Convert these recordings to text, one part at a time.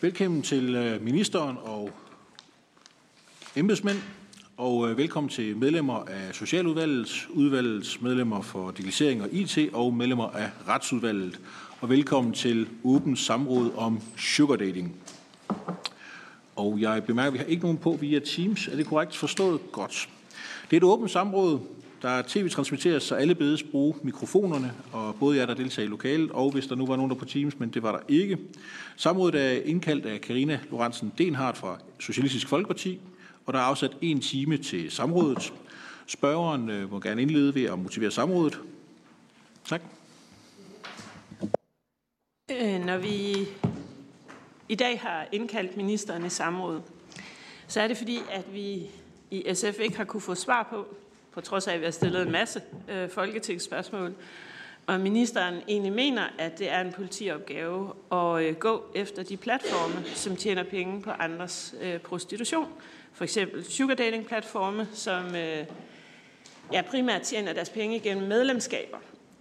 Velkommen til øh, ministeren og embedsmænd, og øh, velkommen til medlemmer af Socialudvalget, udvalgets medlemmer for digitalisering og IT og medlemmer af Retsudvalget. Og velkommen til åben samråd om sugar dating. Og jeg bemærker, at vi har ikke nogen på via Teams. Er det korrekt forstået? Godt. Det er et åbent samråd, der tv-transmitteres, så alle bedes bruge mikrofonerne, og både jer, der deltager i lokalet, og hvis der nu var nogen, der på Teams, men det var der ikke. Samrådet er indkaldt af Karina Lorentzen Denhardt fra Socialistisk Folkeparti, og der er afsat en time til samrådet. Spørgeren øh, må gerne indlede ved at motivere samrådet. Tak. Øh, når vi i dag har indkaldt ministeren i samråd, så er det fordi, at vi i SF ikke har kunne få svar på, på trods af, at vi har stillet en masse øh, folketingsspørgsmål, og ministeren egentlig mener, at det er en politiopgave at øh, gå efter de platforme, som tjener penge på andres øh, prostitution. For eksempel sugar dating platforme, som øh, ja, primært tjener deres penge gennem medlemskaber.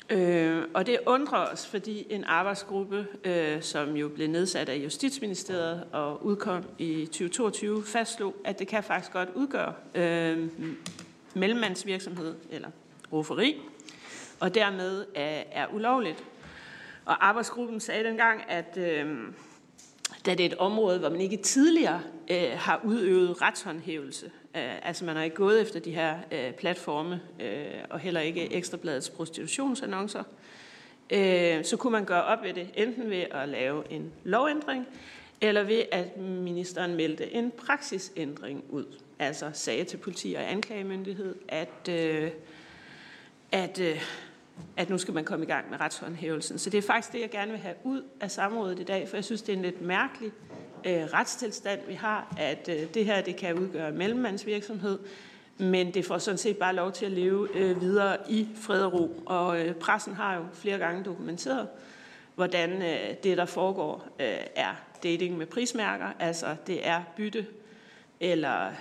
Øh, og det undrer os, fordi en arbejdsgruppe, øh, som jo blev nedsat af Justitsministeriet og udkom i 2022, fastslog, at det kan faktisk godt udgøre øh, mellemmandsvirksomhed eller roferi, og dermed er, er ulovligt. Og arbejdsgruppen sagde dengang, at øh, da det er et område, hvor man ikke tidligere øh, har udøvet retshåndhævelse, øh, altså man har ikke gået efter de her øh, platforme, øh, og heller ikke Ekstrabladets prostitutionsannoncer, øh, så kunne man gøre op ved det, enten ved at lave en lovændring, eller ved at ministeren meldte en praksisændring ud. Altså sagde til politi og anklagemyndighed, at, øh, at, øh, at nu skal man komme i gang med retshåndhævelsen. Så det er faktisk det, jeg gerne vil have ud af samrådet i dag, for jeg synes, det er en lidt mærkelig øh, retstilstand, vi har, at øh, det her det kan udgøre mellemmandsvirksomhed, men det får sådan set bare lov til at leve øh, videre i fred og ro. Og øh, pressen har jo flere gange dokumenteret, hvordan øh, det, der foregår, øh, er dating med prismærker, altså det er bytte eller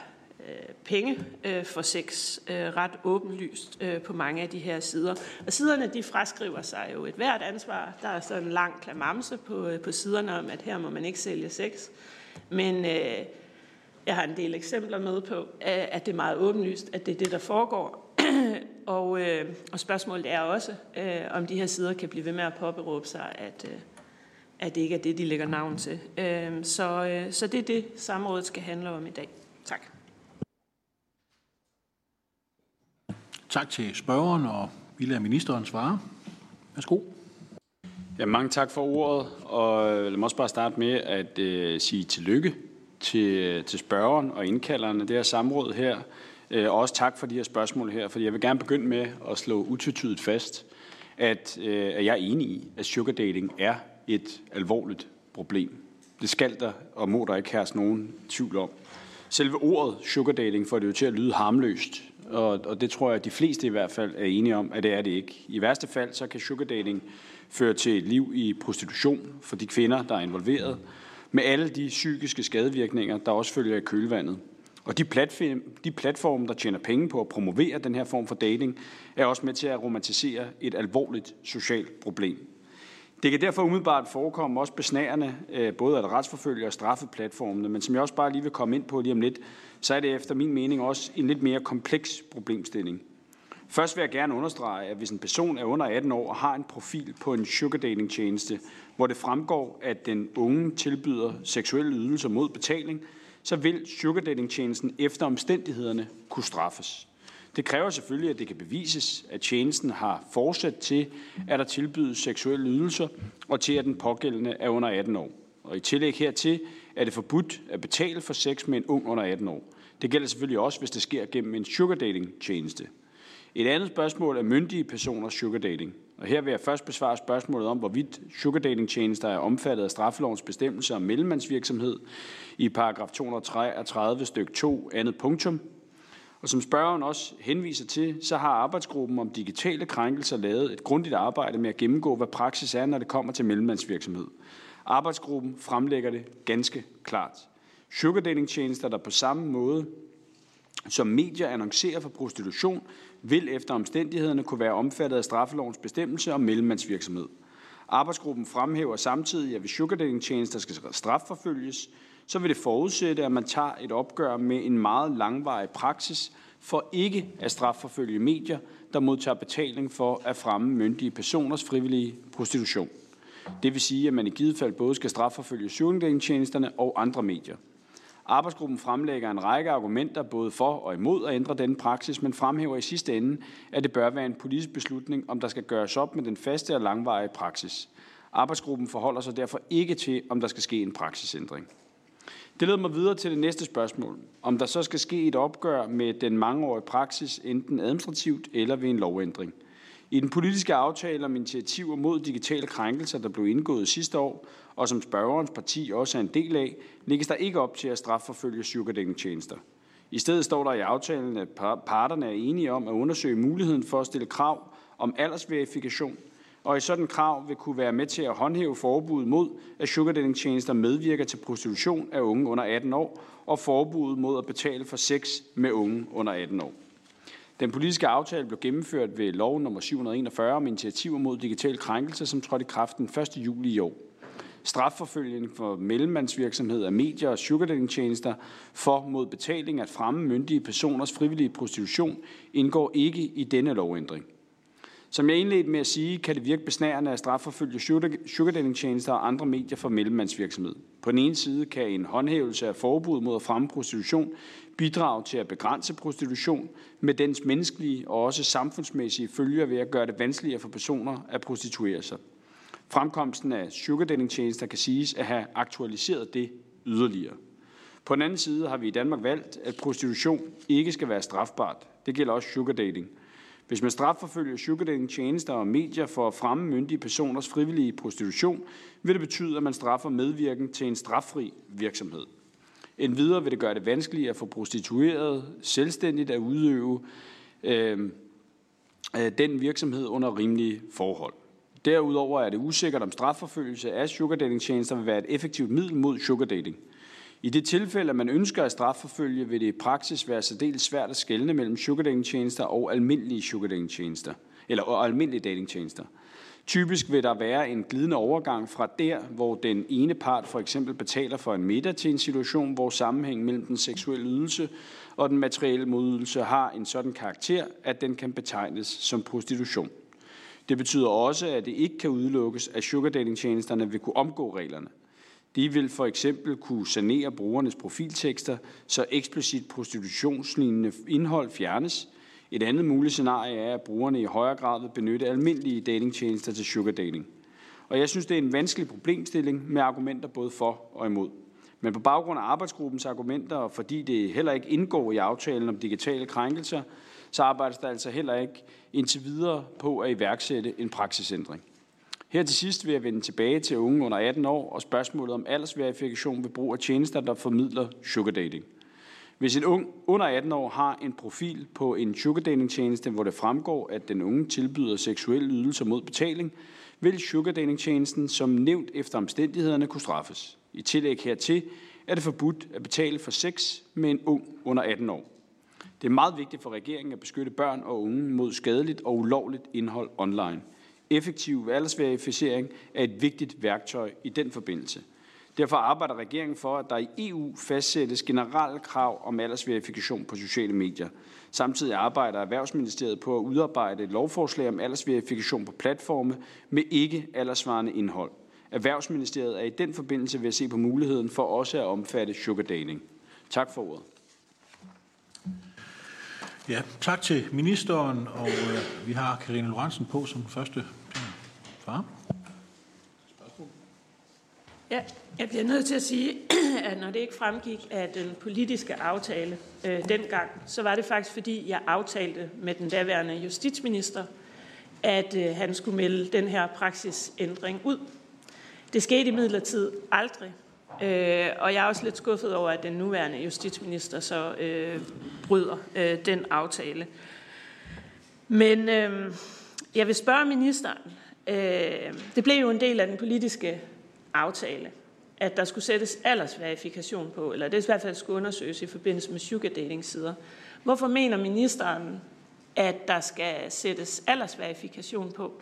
Øh, penge øh, for sex øh, ret åbenlyst øh, på mange af de her sider. Og siderne de fraskriver sig jo et hvert ansvar. Der er sådan en lang klamamse på, øh, på siderne om, at her må man ikke sælge sex. Men øh, jeg har en del eksempler med på, øh, at det er meget åbenlyst, at det er det, der foregår. og, øh, og spørgsmålet er også, øh, om de her sider kan blive ved med at påberåbe sig, at, øh, at det ikke er det, de lægger navn til. Øh, så, øh, så det er det, samrådet skal handle om i dag. Tak. Til spørgeren, og vi lader ministeren svare. Værsgo. Ja, mange tak for ordet, og øh, lad mig også bare starte med at øh, sige tillykke til, øh, til spørgeren og indkalderne det her samråd her. Øh, og også tak for de her spørgsmål her, for jeg vil gerne begynde med at slå utvetydigt fast, at, øh, at jeg er enig i, at sugar dating er et alvorligt problem. Det skal der og må der ikke herske nogen tvivl om. Selve ordet sugar dating får det jo til at lyde harmløst, og, og det tror jeg, at de fleste i hvert fald er enige om, at det er det ikke. I værste fald, så kan sugar dating føre til et liv i prostitution for de kvinder, der er involveret, med alle de psykiske skadevirkninger, der også følger i kølvandet. Og de, platform, de platforme, der tjener penge på at promovere den her form for dating, er også med til at romantisere et alvorligt socialt problem. Det kan derfor umiddelbart forekomme også besnærende, øh, både at retsforfølge og straffe platformene, men som jeg også bare lige vil komme ind på lige om lidt, så er det efter min mening også en lidt mere kompleks problemstilling. Først vil jeg gerne understrege, at hvis en person er under 18 år og har en profil på en sugar dating tjeneste, hvor det fremgår, at den unge tilbyder seksuelle ydelser mod betaling, så vil sugar dating tjenesten efter omstændighederne kunne straffes. Det kræver selvfølgelig, at det kan bevises, at tjenesten har fortsat til, at der tilbydes seksuelle ydelser, og til, at den pågældende er under 18 år. Og i tillæg hertil er det forbudt at betale for sex med en ung under 18 år. Det gælder selvfølgelig også, hvis det sker gennem en sugar dating tjeneste. Et andet spørgsmål er myndige personers sugar dating. Og her vil jeg først besvare spørgsmålet om, hvorvidt sugar dating tjenester er omfattet af straffelovens bestemmelser om mellemmandsvirksomhed i paragraf 233 stykke 2 andet punktum. Og som spørgeren også henviser til, så har arbejdsgruppen om digitale krænkelser lavet et grundigt arbejde med at gennemgå, hvad praksis er, når det kommer til mellemmandsvirksomhed. Arbejdsgruppen fremlægger det ganske klart. Sugardating-tjenester, der på samme måde som medier annoncerer for prostitution, vil efter omstændighederne kunne være omfattet af straffelovens bestemmelse om mellemmandsvirksomhed. Arbejdsgruppen fremhæver samtidig, at hvis sugardating-tjenester skal strafforfølges, så vil det forudsætte, at man tager et opgør med en meget langvarig praksis for ikke at strafforfølge medier, der modtager betaling for at fremme myndige personers frivillige prostitution. Det vil sige, at man i givet fald både skal strafforfølge sugardating-tjenesterne og andre medier. Arbejdsgruppen fremlægger en række argumenter både for og imod at ændre denne praksis, men fremhæver i sidste ende, at det bør være en politisk beslutning, om der skal gøres op med den faste og langvarige praksis. Arbejdsgruppen forholder sig derfor ikke til, om der skal ske en praksisændring. Det leder mig videre til det næste spørgsmål. Om der så skal ske et opgør med den mangeårige praksis, enten administrativt eller ved en lovændring. I den politiske aftale om initiativer mod digitale krænkelser, der blev indgået sidste år, og som spørgerens parti også er en del af, lægges der ikke op til at strafforfølge sugardating-tjenester. I stedet står der i aftalen, at parterne er enige om at undersøge muligheden for at stille krav om aldersverifikation, og i sådan krav vil kunne være med til at håndhæve forbuddet mod, at sugardating-tjenester medvirker til prostitution af unge under 18 år, og forbuddet mod at betale for sex med unge under 18 år. Den politiske aftale blev gennemført ved lov nummer 741 om initiativer mod digital krænkelse, som trådte i kraft den 1. juli i år. Strafforfølgning for mellemmandsvirksomhed af medier og sugardating-tjenester for mod betaling at fremme myndige personers frivillige prostitution indgår ikke i denne lovændring. Som jeg indledte med at sige, kan det virke besnærende at strafforfølge sugardating-tjenester og andre medier for mellemmandsvirksomhed. På den ene side kan en håndhævelse af forbud mod at fremme prostitution bidrage til at begrænse prostitution med dens menneskelige og også samfundsmæssige følger ved at gøre det vanskeligere for personer at prostituere sig. Fremkomsten af sugardating-tjenester kan siges at have aktualiseret det yderligere. På den anden side har vi i Danmark valgt, at prostitution ikke skal være strafbart. Det gælder også sugardating. Hvis man strafforfølger sugardating-tjenester og medier for at fremme myndige personers frivillige prostitution, vil det betyde, at man straffer medvirken til en straffri virksomhed. Endvidere vil det gøre det vanskeligere for prostituerede selvstændigt at udøve øh, øh den virksomhed under rimelige forhold. Derudover er det usikkert, om strafforfølgelse af sugardating-tjenester vil være et effektivt middel mod sugardating. I det tilfælde, at man ønsker at strafforfølge, vil det i praksis være særdeles svært at skelne mellem sugardating-tjenester og almindelige sugardating-tjenester, eller og almindelige datingtjenester. Typisk vil der være en glidende overgang fra der, hvor den ene part for eksempel betaler for en middag til en situation, hvor sammenhængen mellem den seksuelle ydelse og den materielle modydelse har en sådan karakter, at den kan betegnes som prostitution. Det betyder også, at det ikke kan udelukkes, at sugardating-tjenesterne vil kunne omgå reglerne. De vil for eksempel kunne sanere brugernes profiltekster, så eksplicit prostitutionslignende indhold fjernes. Et andet muligt scenarie er, at brugerne i højere grad vil benytte almindelige datingtjenester til sugardating. Og jeg synes, det er en vanskelig problemstilling med argumenter både for og imod. Men på baggrund af arbejdsgruppens argumenter, og fordi det heller ikke indgår i aftalen om digitale krænkelser, så arbejdes der altså heller ikke indtil videre på at iværksætte en praksisændring. Her til sidst vil jeg vende tilbage til unge under 18 år og spørgsmålet om aldersverifikation ved brug af tjenester, der formidler sugardating. Hvis en ung under 18 år har en profil på en sugardating-tjeneste, hvor det fremgår, at den unge tilbyder seksuelle ydelser mod betaling, vil sugardating-tjenesten som nævnt efter omstændighederne kunne straffes. I tillæg hertil er det forbudt at betale for sex med en ung under 18 år. Det er meget vigtigt for regeringen at beskytte børn og unge mod skadeligt og ulovligt indhold online. Effektiv aldersverificering er et vigtigt værktøj i den forbindelse. Derfor arbejder regeringen for, at der i EU fastsættes generelle krav om aldersverifikation på sociale medier. Samtidig arbejder Erhvervsministeriet på at udarbejde et lovforslag om aldersverifikation på platforme med ikke aldersvarende indhold. Erhvervsministeriet er i den forbindelse ved at se på muligheden for også at omfatte sugardating. Tak for ordet. Ja, tak til ministeren, og øh, vi har Karine Lorentzen på som første far. Ja, jeg bliver nødt til at sige, at når det ikke fremgik af den politiske aftale øh, dengang, så var det faktisk, fordi jeg aftalte med den daværende justitsminister, at øh, han skulle melde den her praksisændring ud. Det skete imidlertid aldrig, øh, og jeg er også lidt skuffet over, at den nuværende justitsminister så øh, bryder øh, den aftale. Men øh, jeg vil spørge ministeren, øh, det blev jo en del af den politiske aftale, at der skulle sættes aldersverifikation på, eller det i hvert fald skulle undersøges i forbindelse med sugardating-sider. Hvorfor mener ministeren, at der skal sættes aldersverifikation på?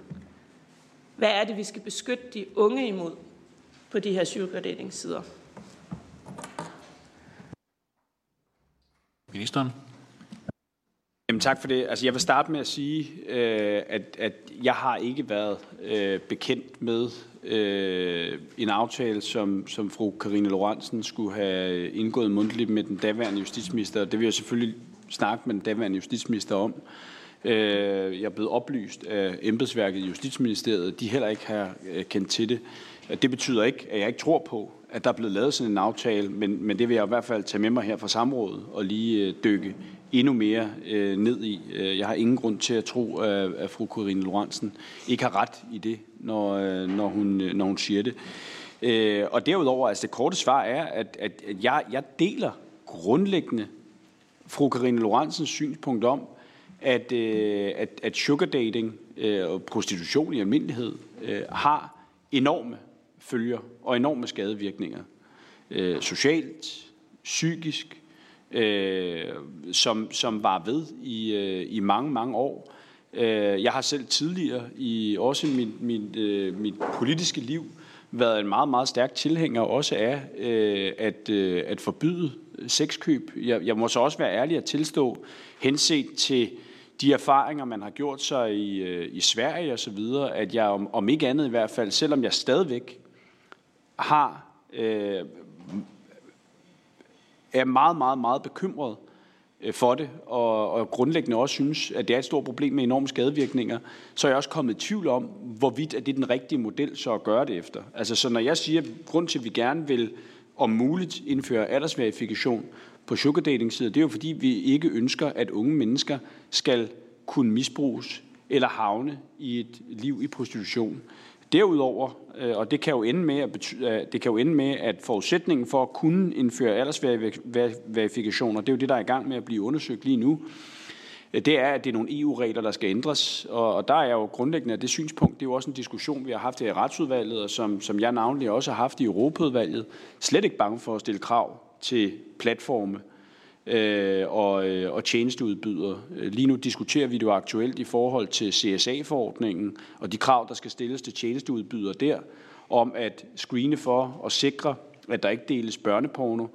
Hvad er det, vi skal beskytte de unge imod på de her sugar dating sider? Ministeren. Jamen, tak for det. Altså, jeg vil starte med at sige, øh, at, at jeg har ikke været øh, bekendt med øh, en aftale, som, som fru Karine Lorentzen skulle have indgået mundtligt med den daværende justitsminister. Det vil jeg selvfølgelig snakke med den daværende justitsminister om. Øh, jeg er blevet oplyst af embedsværket i Justitsministeriet. De heller ikke har øh, kendt til det. Det betyder ikke, at jeg ikke tror på, at der er blevet lavet sådan en aftale, men, men det vil jeg i hvert fald tage med mig her fra samrådet og lige øh, dykke endnu mere øh, ned i. Øh, jeg har ingen grund til at tro, at, at fru Corinne Lorentzen ikke har ret i det, når, øh, når, hun, når hun siger det. Øh, og derudover, altså det korte svar er, at, at, at jeg, jeg deler grundlæggende fru Karine Lorentzens synspunkt om, at, øh, at, at sugar dating øh, og prostitution i almindelighed øh, har enorme følger og enorme skadevirkninger. Øh, socialt, psykisk, øh, som, som var ved i, øh, i mange, mange år. Øh, jeg har selv tidligere, i også mit, mit, øh, mit politiske liv, været en meget, meget stærk tilhænger også af øh, at, øh, at forbyde sexkøb. Jeg, jeg må så også være ærlig at tilstå, henset til de erfaringer, man har gjort sig i, øh, i Sverige og så videre, at jeg om, om ikke andet i hvert fald, selvom jeg stadigvæk har øh, er meget, meget, meget bekymret øh, for det, og, og grundlæggende også synes, at det er et stort problem med enorme skadevirkninger, så er jeg også kommet i tvivl om, hvorvidt er det den rigtige model så at gøre det efter. Altså, så når jeg siger, at grund til, at vi gerne vil om muligt indføre aldersverifikation på sugar dating sider, det er jo fordi, vi ikke ønsker, at unge mennesker skal kunne misbruges eller havne i et liv i prostitution. Derudover, øh, og det kan jo ende med at, betyde, øh, det kan jo ende med, at forudsætningen for at kunne indføre aldersverifikationer, det er jo det, der er i gang med at blive undersøgt lige nu, øh, det er, at det er nogle EU-regler, der skal ændres. Og, og der er jo grundlæggende af det synspunkt, det er jo også en diskussion, vi har haft her i retsudvalget, og som, som jeg navnlig også har haft i Europaudvalget, slet ikke bange for at stille krav til platforme øh, øh, og øh, og tjenesteudbydere. Lige nu diskuterer vi det jo aktuelt i forhold til CSA-forordningen og de krav, der skal stilles til tjenesteudbydere der, om at screene for og sikre, at der ikke deles børneporno.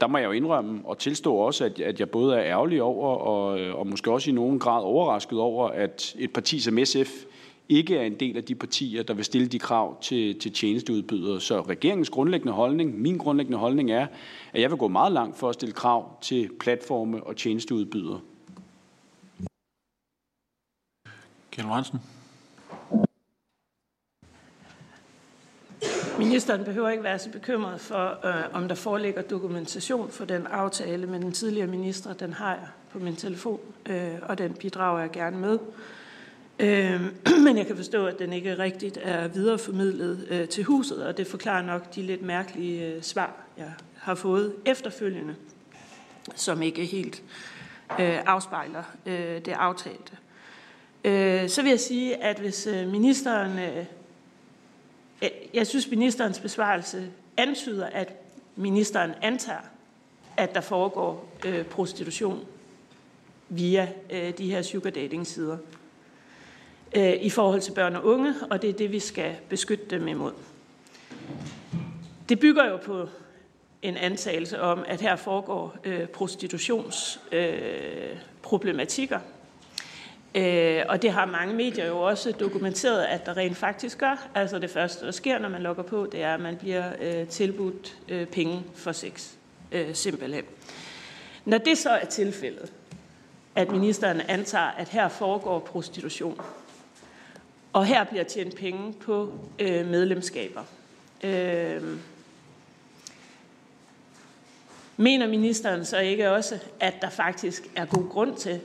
Der må jeg jo indrømme og tilstå også, at, at jeg både er ærgerlig over og, øh, og måske også i nogen grad overrasket over, at et parti som SF ikke er en del af de partier, der vil stille de krav til, til tjenesteudbydere. Så regeringens grundlæggende holdning, min grundlæggende holdning er, at jeg vil gå meget langt for at stille krav til platforme og tjenesteudbydere. Kjell Hansen. Ministeren behøver ikke være så bekymret for, øh, om der foreligger dokumentation for den aftale med den tidligere minister. Den har jeg på min telefon, øh, og den bidrager jeg gerne med. Øh, men jeg kan forstå, at den ikke rigtigt er videreformidlet øh, til huset, og det forklarer nok de lidt mærkelige øh, svar, jeg har fået efterfølgende, som ikke helt øh, afspejler øh, det aftalte. Øh, så vil jeg sige, at hvis øh, ministeren... Øh, jeg synes, ministerens besvarelse antyder, at ministeren antager, at der foregår øh, prostitution via øh, de her sugar dating sider øh, i forhold til børn og unge, og det er det, vi skal beskytte dem imod. Det bygger jo på en antagelse om, at her foregår øh, prostitutionsproblematikker. Øh, øh, og det har mange medier jo også dokumenteret, at der rent faktisk gør. Altså det første, der sker, når man logger på, det er, at man bliver øh, tilbudt øh, penge for sex. Øh, simpelthen. Når det så er tilfældet, at ministeren antager, at her foregår prostitution, og her bliver tjent penge på øh, medlemskaber. Øh, mener ministeren så ikke også, at der faktisk er god grund til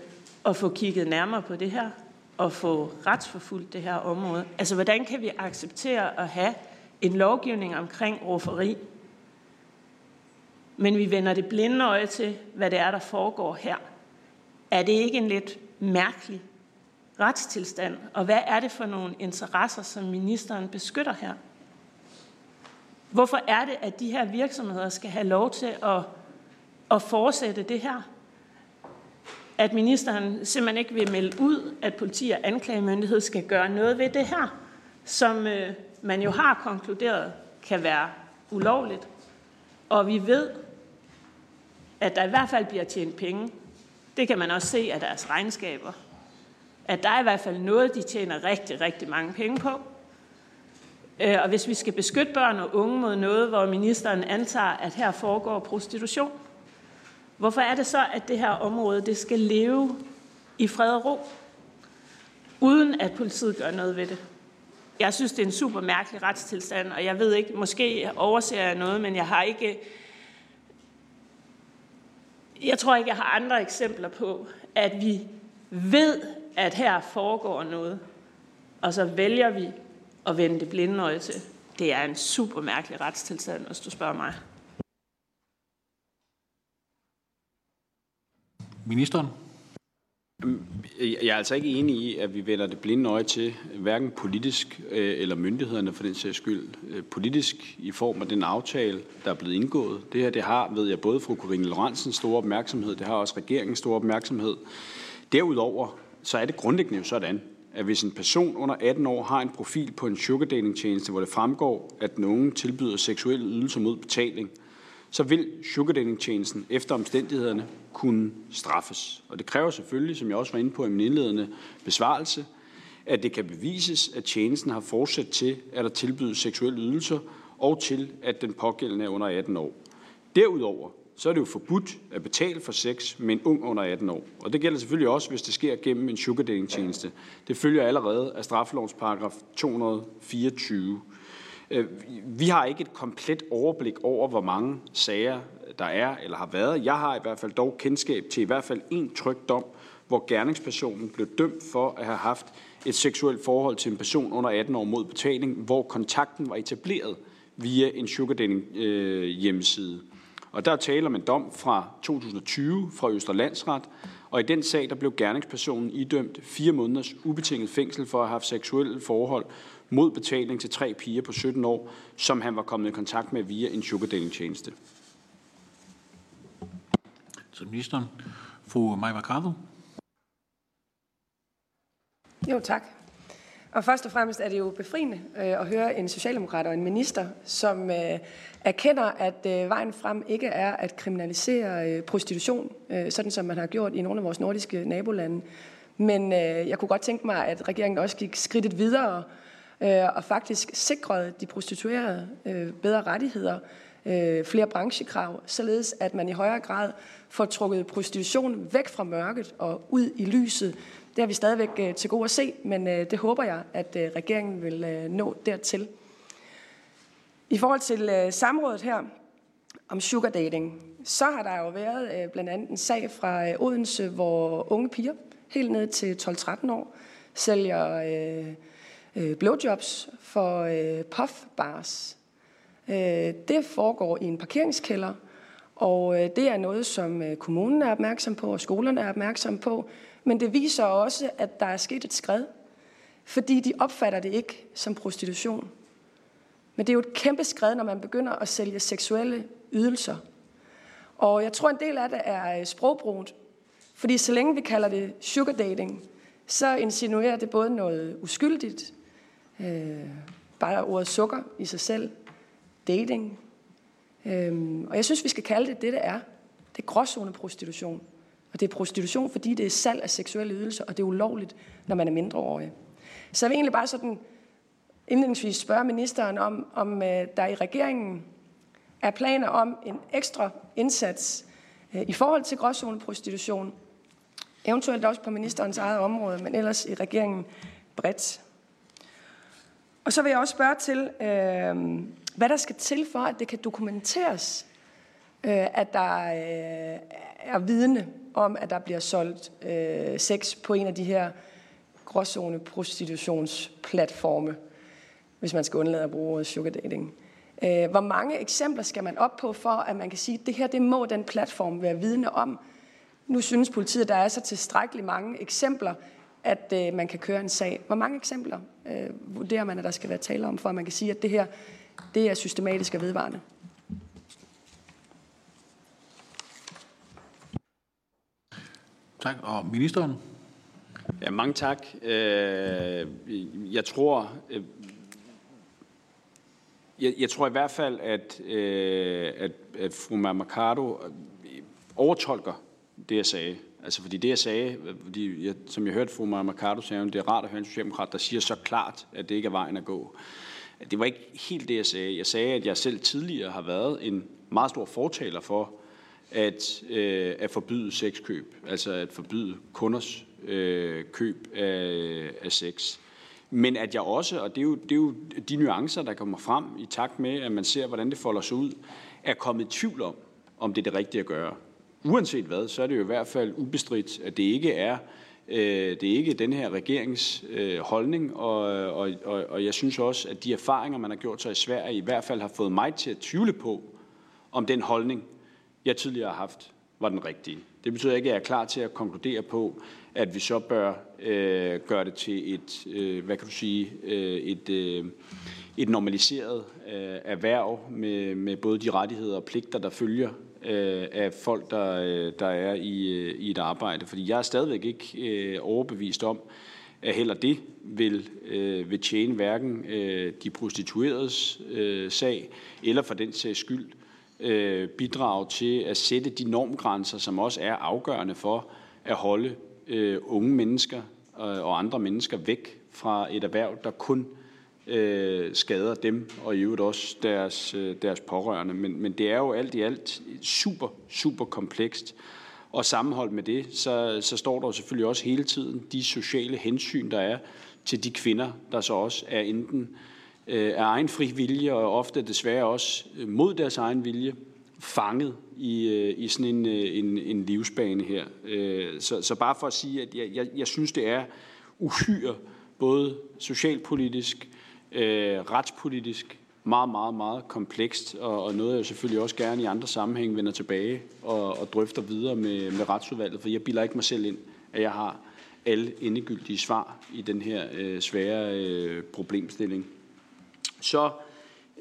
at få kigget nærmere på det her og få retsforfulgt det her område? Altså, hvordan kan vi acceptere at have en lovgivning omkring rufferi, men vi vender det blinde øje til, hvad det er, der foregår her? Er det ikke en lidt mærkelig retstilstand, og hvad er det for nogle interesser, som ministeren beskytter her? Hvorfor er det, at de her virksomheder skal have lov til at, at fortsætte det her? At ministeren simpelthen ikke vil melde ud, at politi og anklagemyndighed skal gøre noget ved det her, som øh, man jo har konkluderet kan være ulovligt. Og vi ved, at der i hvert fald bliver tjent penge. Det kan man også se af deres regnskaber. At der er i hvert fald noget, de tjener rigtig, rigtig mange penge på. Øh, og hvis vi skal beskytte børn og unge mod noget, hvor ministeren antager, at her foregår prostitution, hvorfor er det så, at det her område det skal leve i fred og ro, uden at politiet gør noget ved det? Jeg synes, det er en super mærkelig retstilstand, og jeg ved ikke, måske overser jeg noget, men jeg har ikke... Jeg tror ikke, jeg har andre eksempler på, at vi ved, at her foregår noget, og så vælger vi at vende det blinde øje til. Det er en super mærkelig retstilstand, hvis du spørger mig. Ministeren? Jeg er altså ikke enig i, at vi vender det blinde øje til, hverken politisk øh, eller myndighederne for den sags skyld. Øh, politisk i form af den aftale, der er blevet indgået. Det her det har, ved jeg, både fru Corinne Lorentzen store opmærksomhed, det har også regeringen stor opmærksomhed. Derudover så er det grundlæggende jo sådan, at hvis en person under 18 år har en profil på en sugardating-tjeneste, hvor det fremgår, at den unge tilbyder seksuelle ydelser mod betaling, så vil sugardating-tjenesten efter omstændighederne kunne straffes. Og det kræver selvfølgelig, som jeg også var inde på i min indledende besvarelse, at det kan bevises, at tjenesten har fortsat til, at der tilbydes seksuelle ydelser, og til, at den pågældende er under 18 år. Derudover så er det jo forbudt at betale for sex med en ung under 18 år. Og det gælder selvfølgelig også, hvis det sker gennem en sugardating-tjeneste. Det følger allerede af straffelovens paragraf 224. Øh, vi har ikke et komplet overblik over, hvor mange sager der er eller har været. Jeg har i hvert fald dog kendskab til i hvert fald en tryg dom, hvor gerningspersonen blev dømt for at have haft et seksuelt forhold til en person under 18 år mod betaling, hvor kontakten var etableret via en sugardating øh, hjemmeside. Og der taler man dom fra 2020 fra Østre Landsret, og i den sag der blev gerningspersonen idømt fire måneders ubetinget fængsel for at have haft seksuelle forhold mod betaling til tre piger på 17 år, som han var kommet i kontakt med via en sugardating-tjeneste. Så ministeren. Fru Maja Mercado. Jo, tak. Og først og fremmest er det jo befriende øh, at høre en socialdemokrat og en minister, som øh, erkender, at øh, vejen frem ikke er at kriminalisere prostitution, sådan som man har gjort i nogle af vores nordiske nabolande. Men jeg kunne godt tænke mig, at regeringen også gik skridtet videre og faktisk sikrede de prostituerede bedre rettigheder, flere branchekrav, således at man i højere grad får trukket prostitution væk fra mørket og ud i lyset. Det har vi stadigvæk øh, til gode at se, men øh, det håber jeg, at øh, regeringen vil nå dertil. I forhold til samrådet her om sugar dating, så har der jo været blandt andet en sag fra Odense, hvor unge piger, helt ned til 12-13 år, sælger øh, blowjobs for øh, puffbars. Øh, det foregår i en parkeringskælder, og øh, det er noget, som øh, kommunen er opmærksom på, og skolerne er opmærksom på. Men det viser også, at der er sket et skred, fordi de opfatter det ikke som prostitution. Men det er jo et kæmpe skred, når man begynder at sælge seksuelle ydelser. Og jeg tror, en del af det er øh, sprogbruget. Fordi så længe vi kalder det sugar dating, så insinuerer det både noget uskyldigt, øh, bare ordet sukker i sig selv, dating. Øh, og jeg synes, vi skal kalde det det, det er. Det er gråzone prostitution. Og det er prostitution, fordi det er salg af seksuelle ydelser, og det er ulovligt, når man er mindreårig. Så jeg vil egentlig bare sådan indledningsvis spørge ministeren om, om øh, der i regeringen er planer om en ekstra indsats øh, i forhold til gråzoneprostitution, eventuelt også på ministerens eget område, men ellers i regeringen bredt. Og så vil jeg også spørge til, øh, hvad der skal til for, at det kan dokumenteres, øh, at der øh, er vidne om, at der bliver solgt øh, sex på en af de her gråzone prostitutionsplatforme hvis man skal undlade at bruge ordet sugar dating. Øh, hvor mange eksempler skal man op på, for at man kan sige, at det her det må den platform være vidne om? Nu synes politiet, at der er så tilstrækkeligt mange eksempler, at øh, man kan køre en sag. Hvor mange eksempler øh, vurderer man, at der skal være tale om, for at man kan sige, at det her det er systematisk og vedvarende? Tak. Og ministeren? Ja, mange tak. Øh, jeg tror, øh, jeg, jeg tror i hvert fald, at, øh, at, at fru Mercado overtolker det, jeg sagde. Altså fordi det, jeg sagde, fordi jeg, som jeg hørte fru Mercado sige, det er rart at høre en socialdemokrat, der siger så klart, at det ikke er vejen at gå. Det var ikke helt det, jeg sagde. Jeg sagde, at jeg selv tidligere har været en meget stor fortaler for at, øh, at forbyde sexkøb, altså at forbyde kunders øh, køb af, af sex. Men at jeg også, og det er, jo, det er jo de nuancer, der kommer frem i takt med, at man ser, hvordan det folder sig ud, er kommet i tvivl om, om det er det rigtige at gøre. Uanset hvad, så er det jo i hvert fald ubestridt, at det ikke er øh, det er ikke den her regerings øh, holdning, og, og, og, og jeg synes også, at de erfaringer, man har gjort sig i Sverige, i hvert fald har fået mig til at tvivle på, om den holdning, jeg tidligere har haft, var den rigtige. Det betyder ikke, at jeg er klar til at konkludere på, at vi så bør øh, gøre det til et, øh, hvad kan du sige, øh, et, øh, et normaliseret øh, erhverv med, med både de rettigheder og pligter, der følger øh, af folk, der, øh, der er i, øh, i et arbejde. Fordi jeg er stadigvæk ikke øh, overbevist om, at heller det vil, øh, vil tjene hverken øh, de prostitueredes øh, sag, eller for den sags skyld øh, bidrage til at sætte de normgrænser, som også er afgørende for at holde øh, unge mennesker øh, og andre mennesker væk fra et erhverv, der kun øh, skader dem og i øvrigt også deres, øh, deres pårørende. Men, men det er jo alt i alt super, super komplekst. Og sammenholdt med det, så, så står der jo selvfølgelig også hele tiden de sociale hensyn, der er til de kvinder, der så også er enten øh, Øh, af egen fri vilje og ofte desværre også øh, mod deres egen vilje fanget i, øh, i sådan en, øh, en, en livsbane her. Øh, så, så bare for at sige, at jeg, jeg, jeg synes, det er uhyre både socialpolitisk, øh, retspolitisk, meget, meget, meget komplekst, og, og noget jeg selvfølgelig også gerne i andre sammenhæng vender tilbage og, og drøfter videre med, med retsudvalget, for jeg bilder ikke mig selv ind, at jeg har alle endegyldige svar i den her øh, svære øh, problemstilling. Så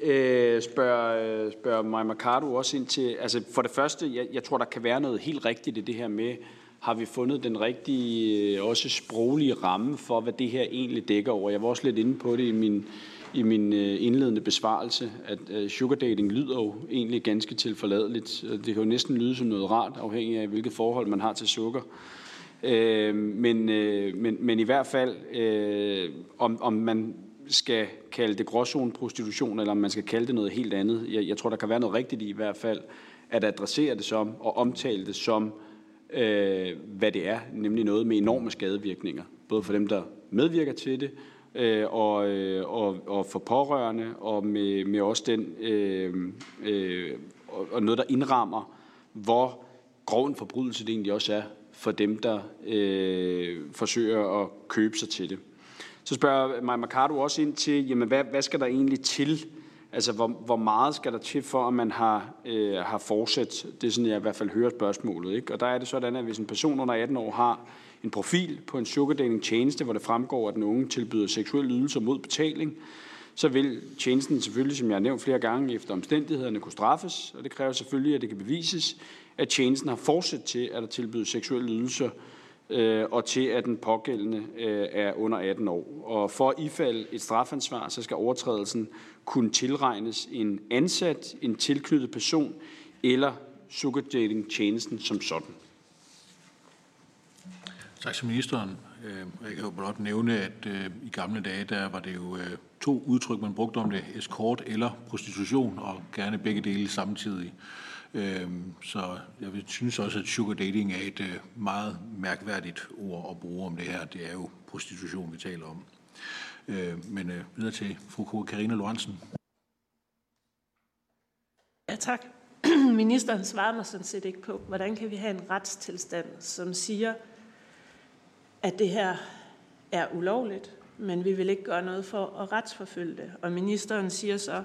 øh, spørger, øh, spørger Maja Mercado også ind til, altså for det første, jeg, jeg tror, der kan være noget helt rigtigt i det her med, har vi fundet den rigtige, øh, også sproglige ramme for, hvad det her egentlig dækker over. Jeg var også lidt inde på det i min, i min øh, indledende besvarelse, at sugar dating lyder jo egentlig ganske tilforladeligt. Det kan jo næsten lyde som noget rart, afhængig af hvilket forhold man har til sukker. men, men, men i hvert fald, om, om man skal kalde det gråzoneprostitution, eller om man skal kalde det noget helt andet. Jeg, jeg tror, der kan være noget rigtigt i i hvert fald, at adressere det som, og omtale det som, øh, hvad det er, nemlig noget med enorme skadevirkninger. Både for dem, der medvirker til det, øh, og, øh, og, og for pårørende, og med, med også den, øh, øh, og noget, der indrammer, hvor grov en forbrydelse det egentlig også er for dem, der øh, forsøger at købe sig til det. Så spørger Maja Mercado også ind til, jamen hvad, hvad skal der egentlig til? Altså, hvor, hvor meget skal der til, for at man har, øh, har fortsat? Det er sådan, jeg i hvert fald hører spørgsmålet. Ikke? Og der er det sådan, at hvis en person under 18 år har en profil på en sugardating tjeneste, hvor det fremgår, at den unge tilbyder seksuelle ydelser mod betaling, så vil tjenesten selvfølgelig, som jeg har nævnt flere gange, efter omstændighederne kunne straffes, og det kræver selvfølgelig, at det kan bevises, at tjenesten har fortsat til, at der tilbydes seksuelle ydelser øh, og til at den pågældende øh, er under 18 år. Og for at ifalde et strafansvar, så skal overtrædelsen kunne tilregnes en ansat, en tilknyttet person eller sugar dating tjenesten som sådan. Tak til ministeren. Øh, jeg kan jo blot nævne, at øh, i gamle dage, der var det jo øh, to udtryk, man brugte om det, escort eller prostitution, og gerne begge dele samtidig. Øhm, så jeg synes også, at sugar dating er et øh, meget mærkværdigt ord at bruge om det her. Det er jo prostitution, vi taler om. Øh, men øh, videre til fru Karina Lorentzen. Ja, tak. Ministeren svarer mig sådan set ikke på, hvordan kan vi have en retstilstand, som siger, at det her er ulovligt, men vi vil ikke gøre noget for at retsforfølge det. Og ministeren siger så,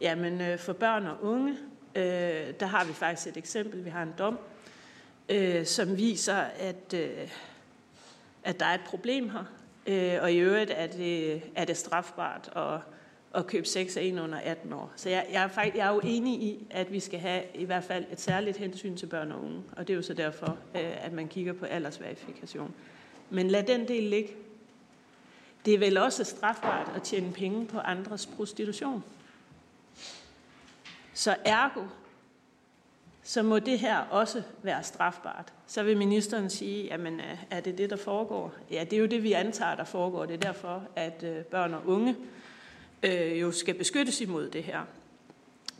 jamen øh, for børn og unge, Øh, der har vi faktisk et eksempel. Vi har en dom, øh, som viser, at, øh, at der er et problem her. Øh, og i øvrigt er det, er det strafbart at, at købe sex af en under 18 år. Så jeg, jeg, er faktisk, jeg er jo enig i, at vi skal have i hvert fald et særligt hensyn til børn og unge. Og det er jo så derfor, øh, at man kigger på aldersverifikation. Men lad den del ligge. Det er vel også strafbart at tjene penge på andres prostitution. Så ergo, så må det her også være strafbart. Så vil ministeren sige, jamen øh, er det det, der foregår? Ja, det er jo det, vi antager, der foregår. Det er derfor, at øh, børn og unge øh, jo skal beskyttes imod det her.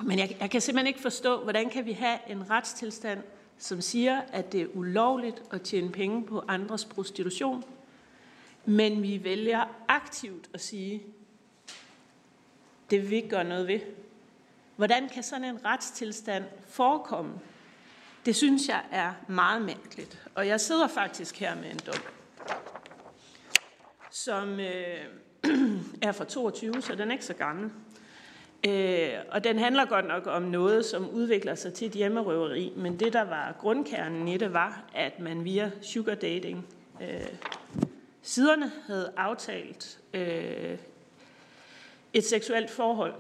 Men jeg, jeg kan simpelthen ikke forstå, hvordan kan vi have en retstilstand, som siger, at det er ulovligt at tjene penge på andres prostitution, men vi vælger aktivt at sige, det vil vi ikke gøre noget ved. Hvordan kan sådan en retstilstand forekomme? Det synes jeg er meget mærkeligt. Og jeg sidder faktisk her med en dom, som øh, er fra 22, så den er ikke så gammel. Øh, og den handler godt nok om noget, som udvikler sig til et hjemmerøveri, men det, der var grundkernen i det, var, at man via sugar dating øh, siderne havde aftalt øh, et seksuelt forhold.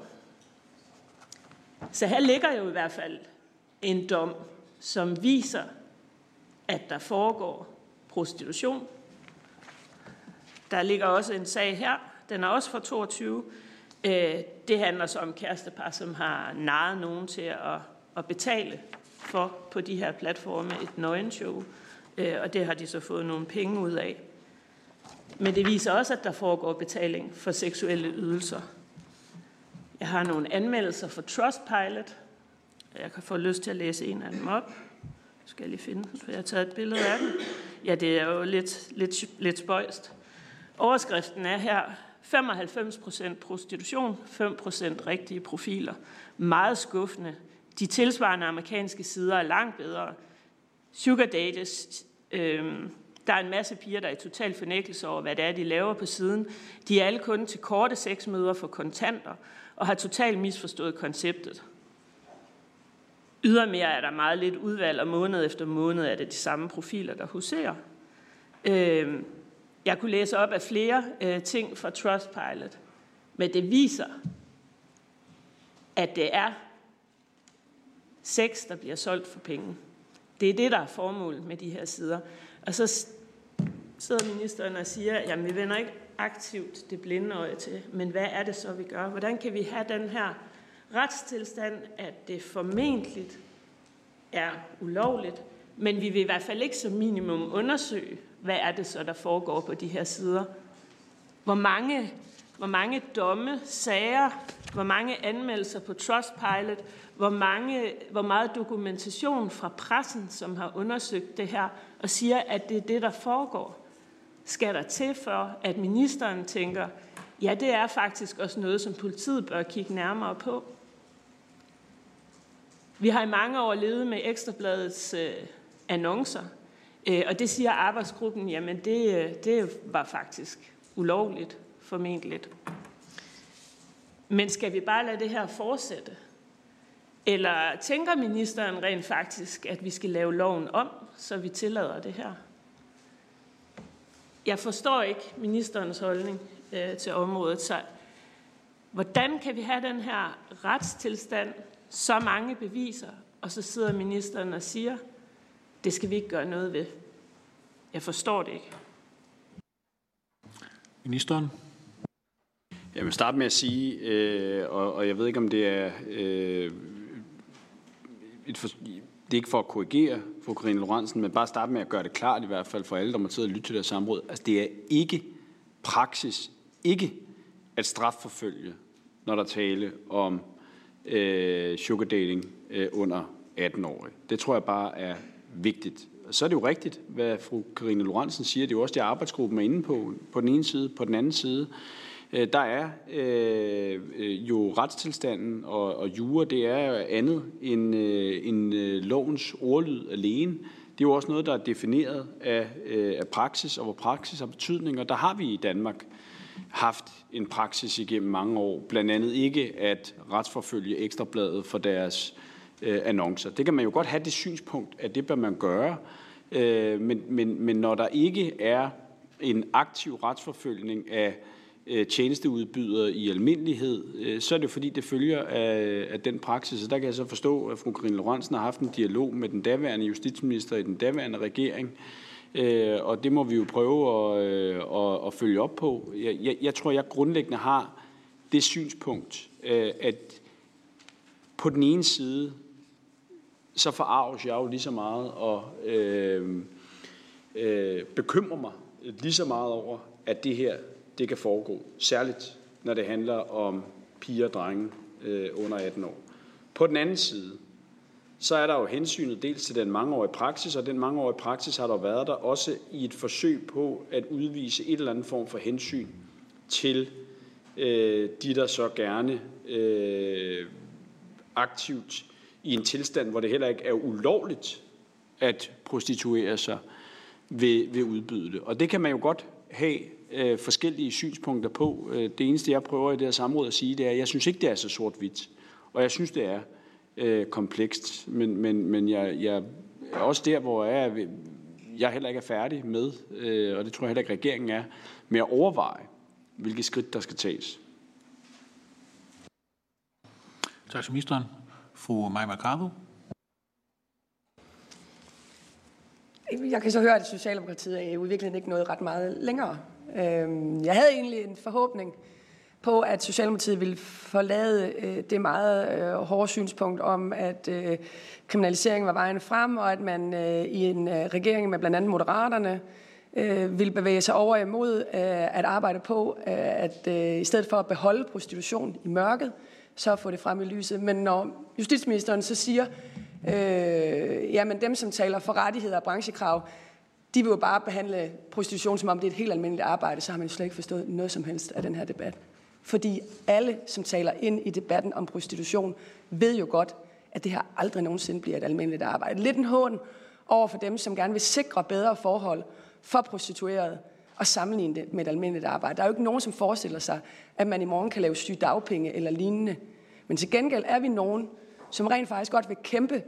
Så her ligger jo i hvert fald en dom, som viser, at der foregår prostitution. Der ligger også en sag her, den er også fra 22. Øh, det handler så om kærestepar, som har naret nogen til at, at betale for på de her platforme et nøgenshow, øh, og det har de så fået nogle penge ud af. Men det viser også, at der foregår betaling for seksuelle ydelser. Jeg har nogle anmeldelser for Trustpilot. Jeg kan få lyst til at læse en af dem op. Skal jeg lige finde den, for jeg har taget et billede af den. Ja, det er jo lidt, lidt, lidt spøjst. Overskriften er her, 95% prostitution, 5% rigtige profiler. Meget skuffende. De tilsvarende amerikanske sider er langt bedre. Sugar dates, øh, der er en masse piger, der er i total fornækkelse over, hvad det er, de laver på siden. De er alle kun til korte sexmøder for kontanter og har totalt misforstået konceptet. Ydermere er der meget lidt udvalg, og måned efter måned er det de samme profiler, der huserer. Øhm, jeg kunne læse op af flere øh, ting fra Trustpilot, men det viser, at det er sex, der bliver solgt for penge. Det er det, der er formålet med de her sider. Og så sidder ministeren og siger, at vi vender ikke aktivt det blinde øje til, men hvad er det så, vi gør? Hvordan kan vi have den her retstilstand, at det formentligt er ulovligt, men vi vil i hvert fald ikke som minimum undersøge, hvad er det så, der foregår på de her sider. Hvor mange, hvor mange domme, sager, hvor mange anmeldelser på Trustpilot, hvor, mange, hvor meget dokumentation fra pressen, som har undersøgt det her, og siger, at det er det, der foregår. Skal der til for, at ministeren tænker, ja, det er faktisk også noget, som politiet bør kigge nærmere på. Vi har i mange år levet med Ekstrabladets øh, annoncer, øh, og det siger arbejdsgruppen, jamen det, øh, det var faktisk ulovligt, formentlig. Men skal vi bare lade det her fortsætte? Eller tænker ministeren rent faktisk, at vi skal lave loven om, så vi tillader det her? Jeg forstår ikke ministerens holdning øh, til området, så hvordan kan vi have den her retstilstand, så mange beviser, og så sidder ministeren og siger, det skal vi ikke gøre noget ved. Jeg forstår det ikke. Ministeren? Jeg vil starte med at sige, øh, og, og jeg ved ikke, om det er øh, et for, det er ikke for at korrigere fru Karine Lorentzen, men bare starte med at gøre det klart i hvert fald for alle, der må sidde og lytte til det samråd. Altså det er ikke praksis, ikke at strafforfølge, når der tale om øh, sugar dating øh, under 18 år. Det tror jeg bare er vigtigt. Så er det jo rigtigt, hvad fru Karine Lorentzen siger. Det er jo også det, arbejdsgruppen er inde på, på den ene side. På den anden side, øh, der er øh, øh, jo retstilstanden og, og jure, det er andet end, øh, end øh, lovens ordlyd alene. Det er jo også noget, der er defineret af, øh, af praksis, og hvor praksis har betydning. Og der har vi i Danmark haft en praksis igennem mange år. Blandt andet ikke at retsforfølge Ekstrabladet for deres øh, annoncer. Det kan man jo godt have det synspunkt, at det bør man gøre. Øh, men, men, men når der ikke er en aktiv retsforfølgning af øh, Øh, tjenesteudbydere i almindelighed, øh, så er det fordi, det følger af, af den praksis. Og der kan jeg så forstå, at fru Karine Lorentzen har haft en dialog med den daværende justitsminister i den daværende regering, øh, og det må vi jo prøve at, at, at følge op på. Jeg, jeg, jeg tror, jeg grundlæggende har det synspunkt, at på den ene side, så forarves jeg jo lige så meget og øh, øh, bekymrer mig lige så meget over, at det her det kan foregå. Særligt når det handler om piger og drenge øh, under 18 år. På den anden side, så er der jo hensynet dels til den mangeårige praksis, og den mangeårige praksis har der været der også i et forsøg på at udvise et eller andet form for hensyn til øh, de, der så gerne øh, aktivt i en tilstand, hvor det heller ikke er ulovligt at prostituere sig, vil, vil udbyde det. Og det kan man jo godt have øh, forskellige synspunkter på. Øh, det eneste, jeg prøver i det her samråd at sige, det er, at jeg synes ikke, det er så sort-hvidt. Og jeg synes, det er øh, komplekst. Men, men, men jeg, jeg er også der, hvor jeg, er, jeg heller ikke er færdig med, øh, og det tror jeg heller ikke, regeringen er, med at overveje, hvilke skridt, der skal tages. Tak til ministeren. Fru Maja Mercado. Jeg kan så høre, at Socialdemokratiet er i virkeligheden ikke nået ret meget længere. Øhm, jeg havde egentlig en forhåbning på, at Socialdemokratiet ville forlade øh, det meget øh, hårde synspunkt om, at øh, kriminalisering var vejen frem, og at man i en regering med blandt andet Moderaterne ville bevæge sig over imod at arbejde på, at i stedet for at beholde prostitution i mørket, så få det frem i lyset. Men når justitsministeren så siger, øh, jamen dem, som taler for rettigheder og branchekrav, de vil jo bare behandle prostitution, som om det er et helt almindeligt arbejde, så har man slet ikke forstået noget som helst af den her debat. Fordi alle, som taler ind i debatten om prostitution, ved jo godt, at det her aldrig nogensinde bliver et almindeligt arbejde. Lidt en hån over for dem, som gerne vil sikre bedre forhold for prostituerede og sammenligne det med et almindeligt arbejde. Der er jo ikke nogen, som forestiller sig, at man i morgen kan lave syge dagpenge eller lignende. Men til gengæld er vi nogen, som rent faktisk godt vil kæmpe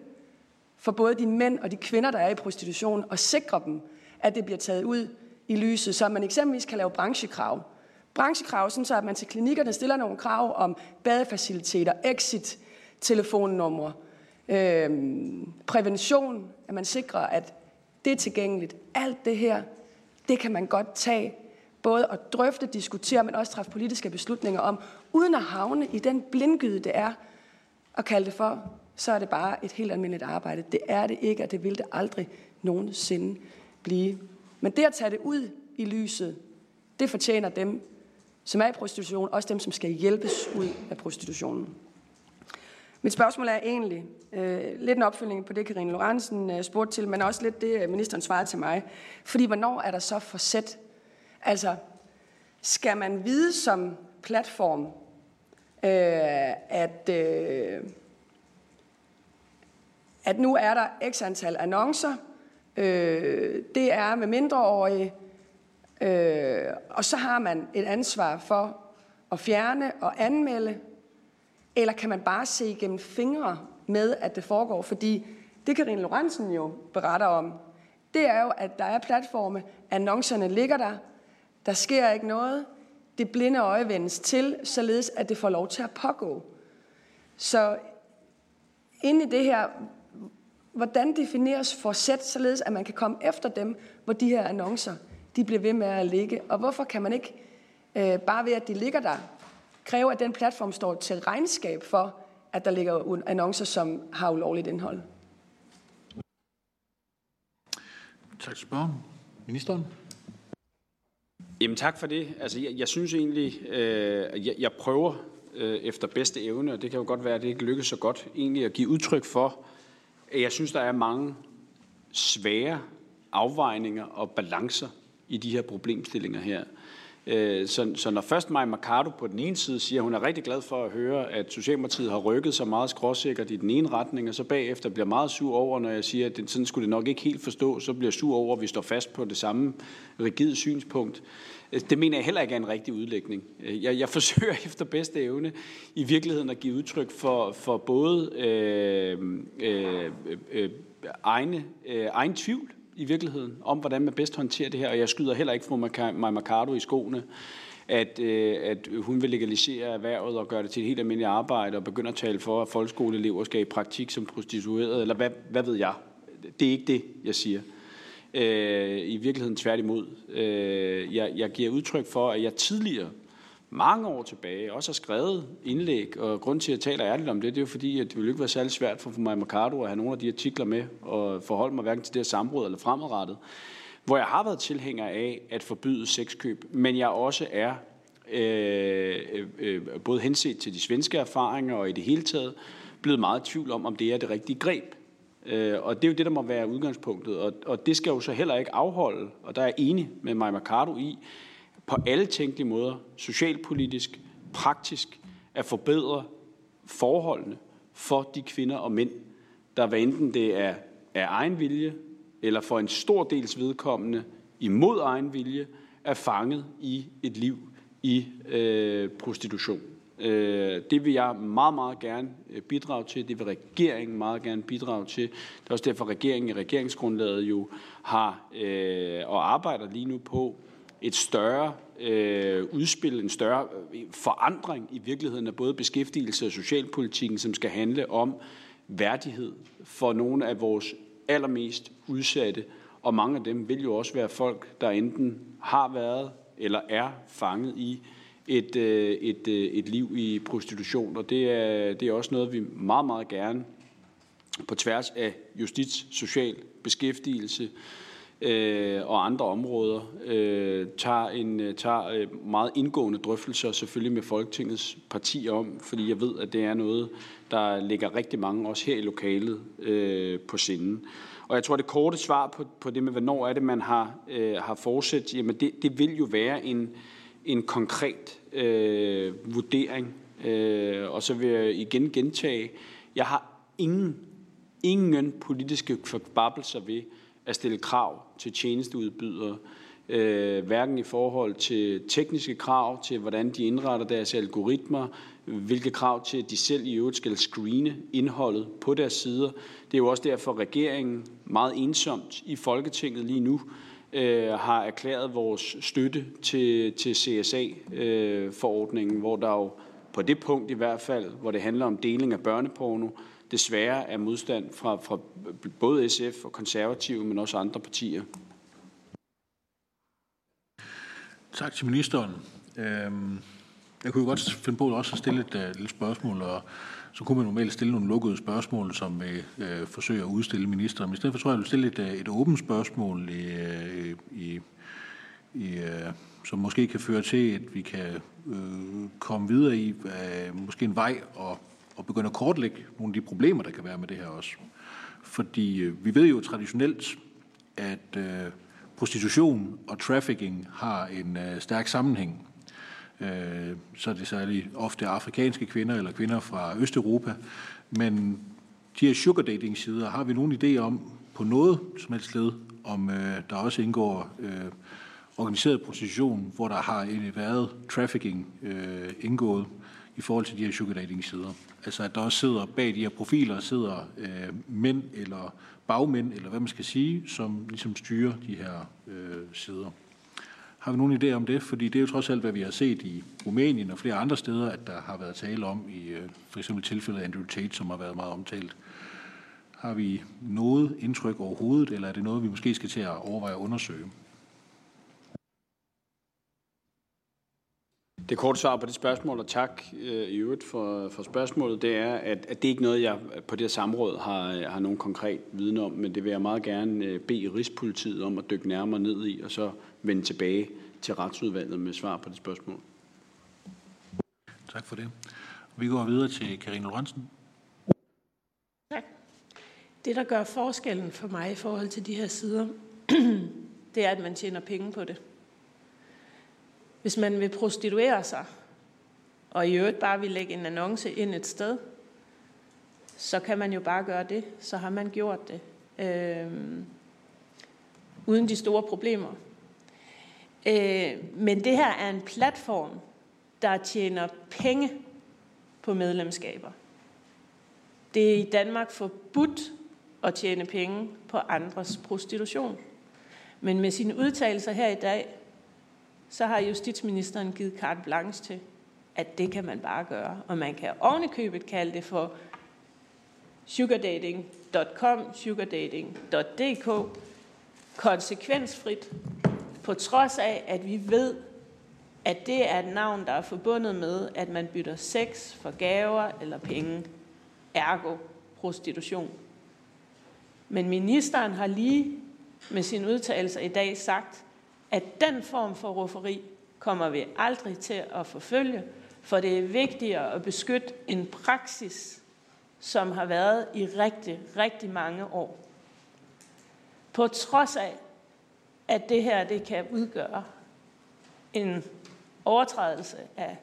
for både de mænd og de kvinder, der er i prostitution, og sikre dem, at det bliver taget ud i lyset, så man eksempelvis kan lave branchekrav. Branchekrav, sådan så at man til klinikkerne stiller nogle krav om badefaciliteter, exit, telefonnumre, øh, prævention, at man sikrer, at det er tilgængeligt. Alt det her, det kan man godt tage, både at drøfte, diskutere, men også træffe politiske beslutninger om, uden at havne i den blindgyde, det er at kalde det for, så er det bare et helt almindeligt arbejde. Det er det ikke, og det vil det aldrig nogensinde blive. Men det at tage det ud i lyset, det fortjener dem, som er i prostitution, også dem, som skal hjælpes ud af prostitutionen. Mit spørgsmål er egentlig øh, lidt en opfølgning på det, Karine Lorentzen øh, spurgte til, men også lidt det, øh, ministeren svarede til mig. Fordi hvornår er der så forsæt? Altså, skal man vide som platform, øh, at, øh, at nu er der x antal annoncer, øh, det er med mindreårige, øh, og så har man et ansvar for at fjerne og anmelde, eller kan man bare se igennem fingre med, at det foregår? Fordi det Karine Lorentzen jo beretter om, det er jo, at der er platforme, annoncerne ligger der, der sker ikke noget, det blinde øje vendes til, således at det får lov til at pågå. Så inde i det her, hvordan defineres forsæt, således at man kan komme efter dem, hvor de her annoncer, de bliver ved med at ligge? Og hvorfor kan man ikke, øh, bare ved at de ligger der, kræve, at den platform står til regnskab for, at der ligger annoncer, som har ulovligt indhold? Tak til spørgen. Ministeren? Jamen tak for det. Altså, jeg, jeg synes egentlig, øh, jeg, jeg prøver øh, efter bedste evne, og det kan jo godt være, at det ikke lykkes så godt, egentlig at give udtryk for, at jeg synes, der er mange svære afvejninger og balancer i de her problemstillinger her. Øh, så, så når først Maja Mercado på den ene side siger, at hun er rigtig glad for at høre, at Socialdemokratiet har rykket sig meget skråsikkert i den ene retning, og så bagefter bliver meget sur over, når jeg siger, at det, sådan skulle det nok ikke helt forstå, så bliver sur over, at vi står fast på det samme rigide synspunkt. Øh, det mener jeg heller ikke er en rigtig udlægning. Øh, jeg, jeg forsøger efter bedste evne i virkeligheden at give udtryk for, for både øh, øh, øh, øh egne, øh, egen tvivl, i virkeligheden, om hvordan man bedst håndterer det her. Og jeg skyder heller ikke fru Maja Mercado i skoene, at, øh, at hun vil legalisere erhvervet og gøre det til et helt almindeligt arbejde og begynde at tale for, at folkeskoleelever skal i praktik som prostitueret, eller hvad, hvad ved jeg. Det er ikke det, jeg siger. Øh, I virkeligheden tværtimod. Øh, jeg, jeg giver udtryk for, at jeg tidligere mange år tilbage også har skrevet indlæg, og grund til, at jeg taler ærligt om det, det er jo fordi, at det ville ikke være særlig svært for mig Mercado at have nogle af de artikler med og forholde mig hverken til det her samråd eller fremadrettet, hvor jeg har været tilhænger af at forbyde sexkøb, men jeg også er øh, øh, øh, både henset til de svenske erfaringer og i det hele taget blevet meget i tvivl om, om det er det rigtige greb. Øh, og det er jo det, der må være udgangspunktet. Og, og det skal jo så heller ikke afholde, og der er jeg enig med Maja Mercado i, på alle tænkelige måder, socialpolitisk, praktisk, at forbedre forholdene for de kvinder og mænd, der hvad enten det er af egen vilje, eller for en stor dels vedkommende imod egen vilje, er fanget i et liv i øh, prostitution. Øh, det vil jeg meget, meget gerne øh, bidrage til. Det vil regeringen meget gerne bidrage til. Det er også derfor, regeringen i regeringsgrundlaget jo har øh, og arbejder lige nu på et større øh, udspil, en større øh, forandring i virkeligheden af både beskæftigelse og socialpolitikken, som skal handle om værdighed for nogle af vores allermest udsatte. Og mange af dem vil jo også være folk, der enten har været eller er fanget i et, øh, et, øh, et liv i prostitution. Og det er, det er også noget, vi meget, meget gerne på tværs af justits, social beskæftigelse øh, øh, og andre områder øh, tager, en, øh, tager øh, meget indgående drøftelser selvfølgelig med Folketingets partier om, fordi jeg ved, at det er noget, der ligger rigtig mange også her i lokalet øh, på sinden. Og jeg tror, det korte svar på, på det med, hvornår er det, man har, øh, har fortsat, jamen det, det vil jo være en, en konkret øh, vurdering. Øh, og så vil jeg igen gentage, jeg har ingen, ingen politiske forbabelser ved at stille krav til tjenesteudbydere, øh, hverken i forhold til tekniske krav, til hvordan de indretter deres algoritmer, hvilke krav til, at de selv i øvrigt skal screene indholdet på deres sider. Det er jo også derfor, at regeringen meget ensomt i Folketinget lige nu øh, har erklæret vores støtte til, til CSA-forordningen, øh, hvor der jo på det punkt i hvert fald, hvor det handler om deling af børneporno, desværre er modstand fra, fra både SF og konservative, men også andre partier. Tak til ministeren. Øhm, jeg kunne jo godt finde på også at stille et øh, et lille spørgsmål, og så kunne man normalt stille nogle lukkede spørgsmål, som vil forsøger at udstille ministeren. Men i stedet for tror jeg, jeg vil stille et, et åbent spørgsmål, i, i, i, som måske kan føre til, at vi kan øh, komme videre i uh, måske en vej og, og begynde at kortlægge nogle af de problemer, der kan være med det her også. Fordi øh, vi ved jo traditionelt, at øh, prostitution og trafficking har en øh, stærk sammenhæng. Uh, så er det særligt ofte afrikanske kvinder eller kvinder fra Østeuropa. Men de her sugar dating sider, har vi nogen idé om på noget som helst led, om uh, der også indgår organiseret prostitution, hvor der har været trafficking indgået i forhold til de her sugar dating sider. Altså at der også sidder bag de her profiler, sidder øh, mænd eller bagmænd, eller hvad man skal sige, som ligesom styrer de her øh, sider. Har vi nogen idé om det? Fordi det er jo trods alt, hvad vi har set i Rumænien og flere andre steder, at der har været tale om, i øh, for eksempel tilfældet Andrew Tate, som har været meget omtalt. Har vi noget indtryk overhovedet, eller er det noget, vi måske skal til at overveje at undersøge? Det korte svar på det spørgsmål, og tak øh, i øvrigt for, for spørgsmålet, det er, at, at det ikke noget, jeg på det her samråd har, har nogen konkret viden om, men det vil jeg meget gerne øh, bede Rigspolitiet om at dykke nærmere ned i, og så vende tilbage til retsudvalget med svar på det spørgsmål. Tak for det. Vi går videre til Karine Lorentzen. Tak. Det, der gør forskellen for mig i forhold til de her sider, det er, at man tjener penge på det. Hvis man vil prostituere sig, og i øvrigt bare vil lægge en annonce ind et sted, så kan man jo bare gøre det. Så har man gjort det. Øh, uden de store problemer. Øh, men det her er en platform, der tjener penge på medlemskaber. Det er i Danmark forbudt at tjene penge på andres prostitution. Men med sine udtalelser her i dag, så har justitsministeren givet carte blanche til, at det kan man bare gøre. Og man kan ovenikøbet kalde det for sugardating.com, sugardating.dk, konsekvensfrit, på trods af, at vi ved, at det er et navn, der er forbundet med, at man bytter sex for gaver eller penge, ergo prostitution. Men ministeren har lige med sine udtalelser i dag sagt, at den form for rufferi kommer vi aldrig til at forfølge, for det er vigtigere at beskytte en praksis, som har været i rigtig, rigtig mange år. På trods af, at det her det kan udgøre en overtrædelse af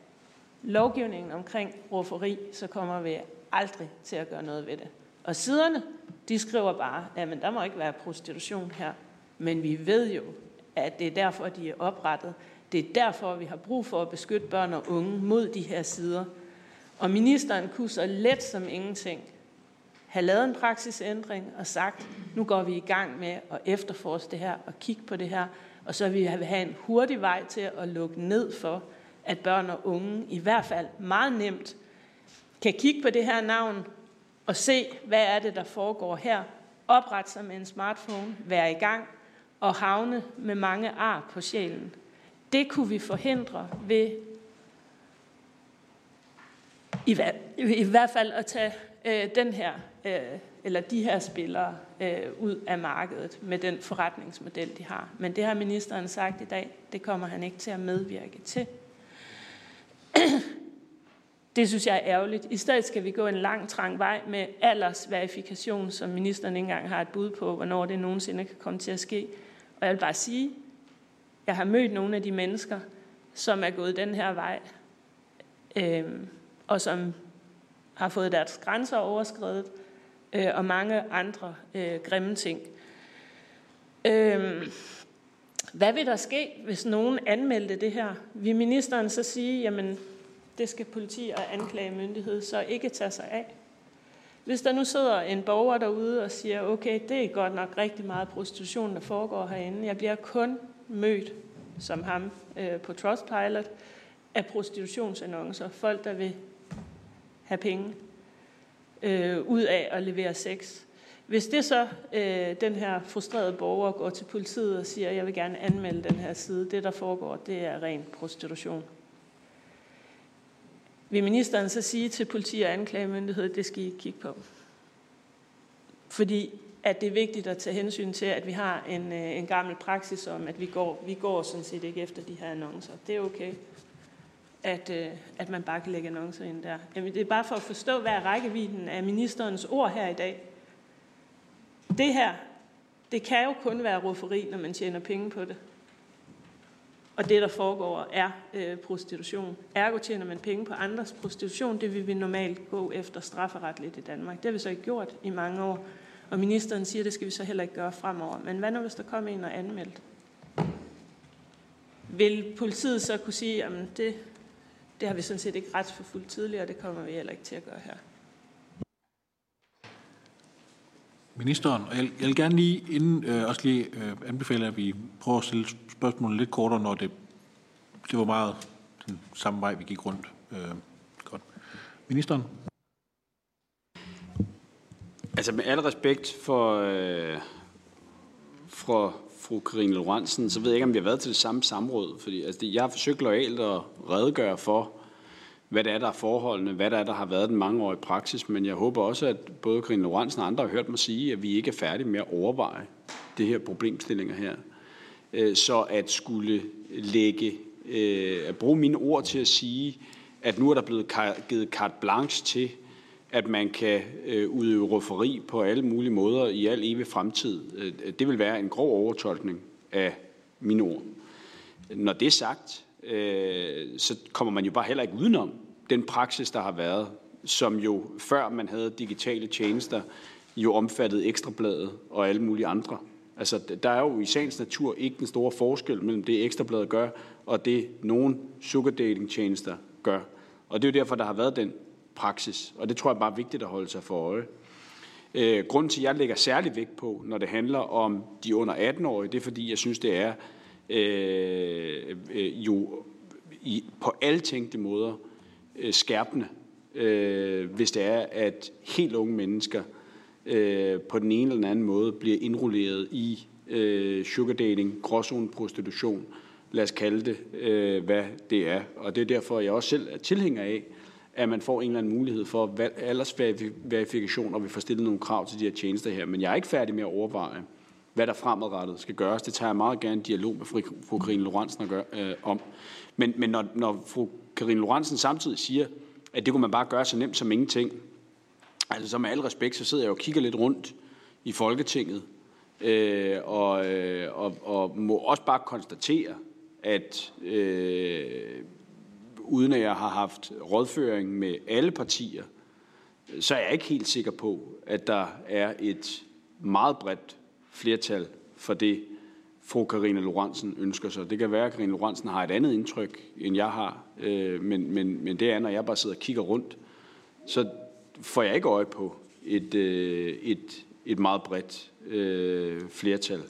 lovgivningen omkring rufferi, så kommer vi aldrig til at gøre noget ved det. Og siderne, de skriver bare, at der må ikke være prostitution her. Men vi ved jo, at det er derfor, de er oprettet. Det er derfor, vi har brug for at beskytte børn og unge mod de her sider. Og ministeren kunne så let som ingenting have lavet en praksisændring og sagt, nu går vi i gang med at efterforske det her og kigge på det her, og så vil vi have en hurtig vej til at lukke ned for, at børn og unge i hvert fald meget nemt kan kigge på det her navn og se, hvad er det, der foregår her, oprette sig med en smartphone, være i gang og havne med mange ar på sjælen. Det kunne vi forhindre ved i, hver, i hvert fald at tage øh, den her øh, eller de her spillere øh, ud af markedet med den forretningsmodel, de har. Men det har ministeren sagt i dag, det kommer han ikke til at medvirke til. Det synes jeg er ærgerligt. I stedet skal vi gå en lang, trang vej med aldersverifikation, som ministeren ikke engang har et bud på, hvornår det nogensinde kan komme til at ske. Og jeg vil bare sige, jeg har mødt nogle af de mennesker, som er gået den her vej, øh, og som har fået deres grænser overskrevet, øh, og mange andre øh, grimme ting. Øh, hvad vil der ske, hvis nogen anmeldte det her? Vil ministeren så sige, jamen det skal politi og anklagemyndighed så ikke tage sig af? Hvis der nu sidder en borger derude og siger, okay, det er godt nok rigtig meget prostitution, der foregår herinde. Jeg bliver kun mødt, som ham øh, på Trustpilot, af prostitutionsannoncer. Folk, der vil have penge øh, ud af at levere sex. Hvis det så, øh, den her frustrerede borger går til politiet og siger, jeg vil gerne anmelde den her side, det der foregår, det er ren prostitution. Vil ministeren så sige til politi og anklagemyndighed, det skal I kigge på? Fordi at det er vigtigt at tage hensyn til, at vi har en, øh, en gammel praksis om, at vi går, vi går sådan set ikke efter de her annoncer. Det er okay at, øh, at man bare kan lægge annoncer ind der. Jamen, det er bare for at forstå, hvad er rækkevidden af ministerens ord her i dag. Det her, det kan jo kun være rufferi, når man tjener penge på det. Og det, der foregår, er øh, prostitution. Ergo tjener man penge på andres prostitution. Det vil vi normalt gå efter strafferetligt i Danmark. Det har vi så ikke gjort i mange år. Og ministeren siger, at det skal vi så heller ikke gøre fremover. Men hvad nu, hvis der kommer en og anmeldt? Vil politiet så kunne sige, at det, det har vi sådan set ikke retsforfulgt tidligere, og det kommer vi heller ikke til at gøre her. Ministeren, og jeg, jeg vil gerne lige inden øh, også lige øh, anbefale, at vi prøver at stille spørgsmålet lidt kortere, når det, det var meget den samme vej, vi gik rundt. Øh, godt. Ministeren? Altså med al respekt for, øh, for fru Karine Lorentzen, så ved jeg ikke, om vi har været til det samme samråd. Fordi altså, jeg har forsøgt lojalt at redegøre for, hvad det er, der er forholdene, hvad det er, der har været den mangeårige praksis. Men jeg håber også, at både Karine Lorentzen og andre har hørt mig sige, at vi ikke er færdige med at overveje det her problemstillinger her. Øh, så at skulle lægge, øh, at bruge mine ord til at sige, at nu er der blevet givet carte blanche til, at man kan øh, udøve rufferi på alle mulige måder i al evig fremtid. Det vil være en grov overtolkning af mine ord. Når det er sagt, øh, så kommer man jo bare heller ikke udenom den praksis, der har været, som jo før man havde digitale tjenester, jo omfattede ekstrabladet og alle mulige andre. Altså, der er jo i sagens natur ikke den store forskel mellem det, ekstrabladet gør, og det, nogle sugar dating tjenester gør. Og det er jo derfor, der har været den praksis, og det tror jeg bare er vigtigt at holde sig for øje. Øh, grunden til, at jeg lægger særlig vægt på, når det handler om de under 18-årige, det er fordi, jeg synes, det er øh, øh, jo i, på alle tænkte måder øh, skærpende, øh, hvis det er, at helt unge mennesker øh, på den ene eller den anden måde bliver indrulleret i øh, sugar dating, gråzone prostitution, lad os kalde det, øh, hvad det er. Og det er derfor, jeg også selv er tilhænger af, at man får en eller anden mulighed for aldersverifikation, og vi får stillet nogle krav til de her tjenester her. Men jeg er ikke færdig med at overveje, hvad der fremadrettet skal gøres. Det tager jeg meget gerne en dialog med fru Karine Lorentzen at gøre, øh, om. Men, men når, når fru Karine Lorentzen samtidig siger, at det kunne man bare gøre så nemt som ingenting, altså så med al respekt, så sidder jeg og kigger lidt rundt i Folketinget, øh, og, øh, og, og må også bare konstatere, at øh, uden at jeg har haft rådføring med alle partier, så er jeg ikke helt sikker på, at der er et meget bredt flertal for det, fru Karina Lorentzen ønsker sig. Det kan være, at Karina Lorentzen har et andet indtryk, end jeg har, øh, men, men, men det er, når jeg bare sidder og kigger rundt, så får jeg ikke øje på et, øh, et, et meget bredt øh, flertal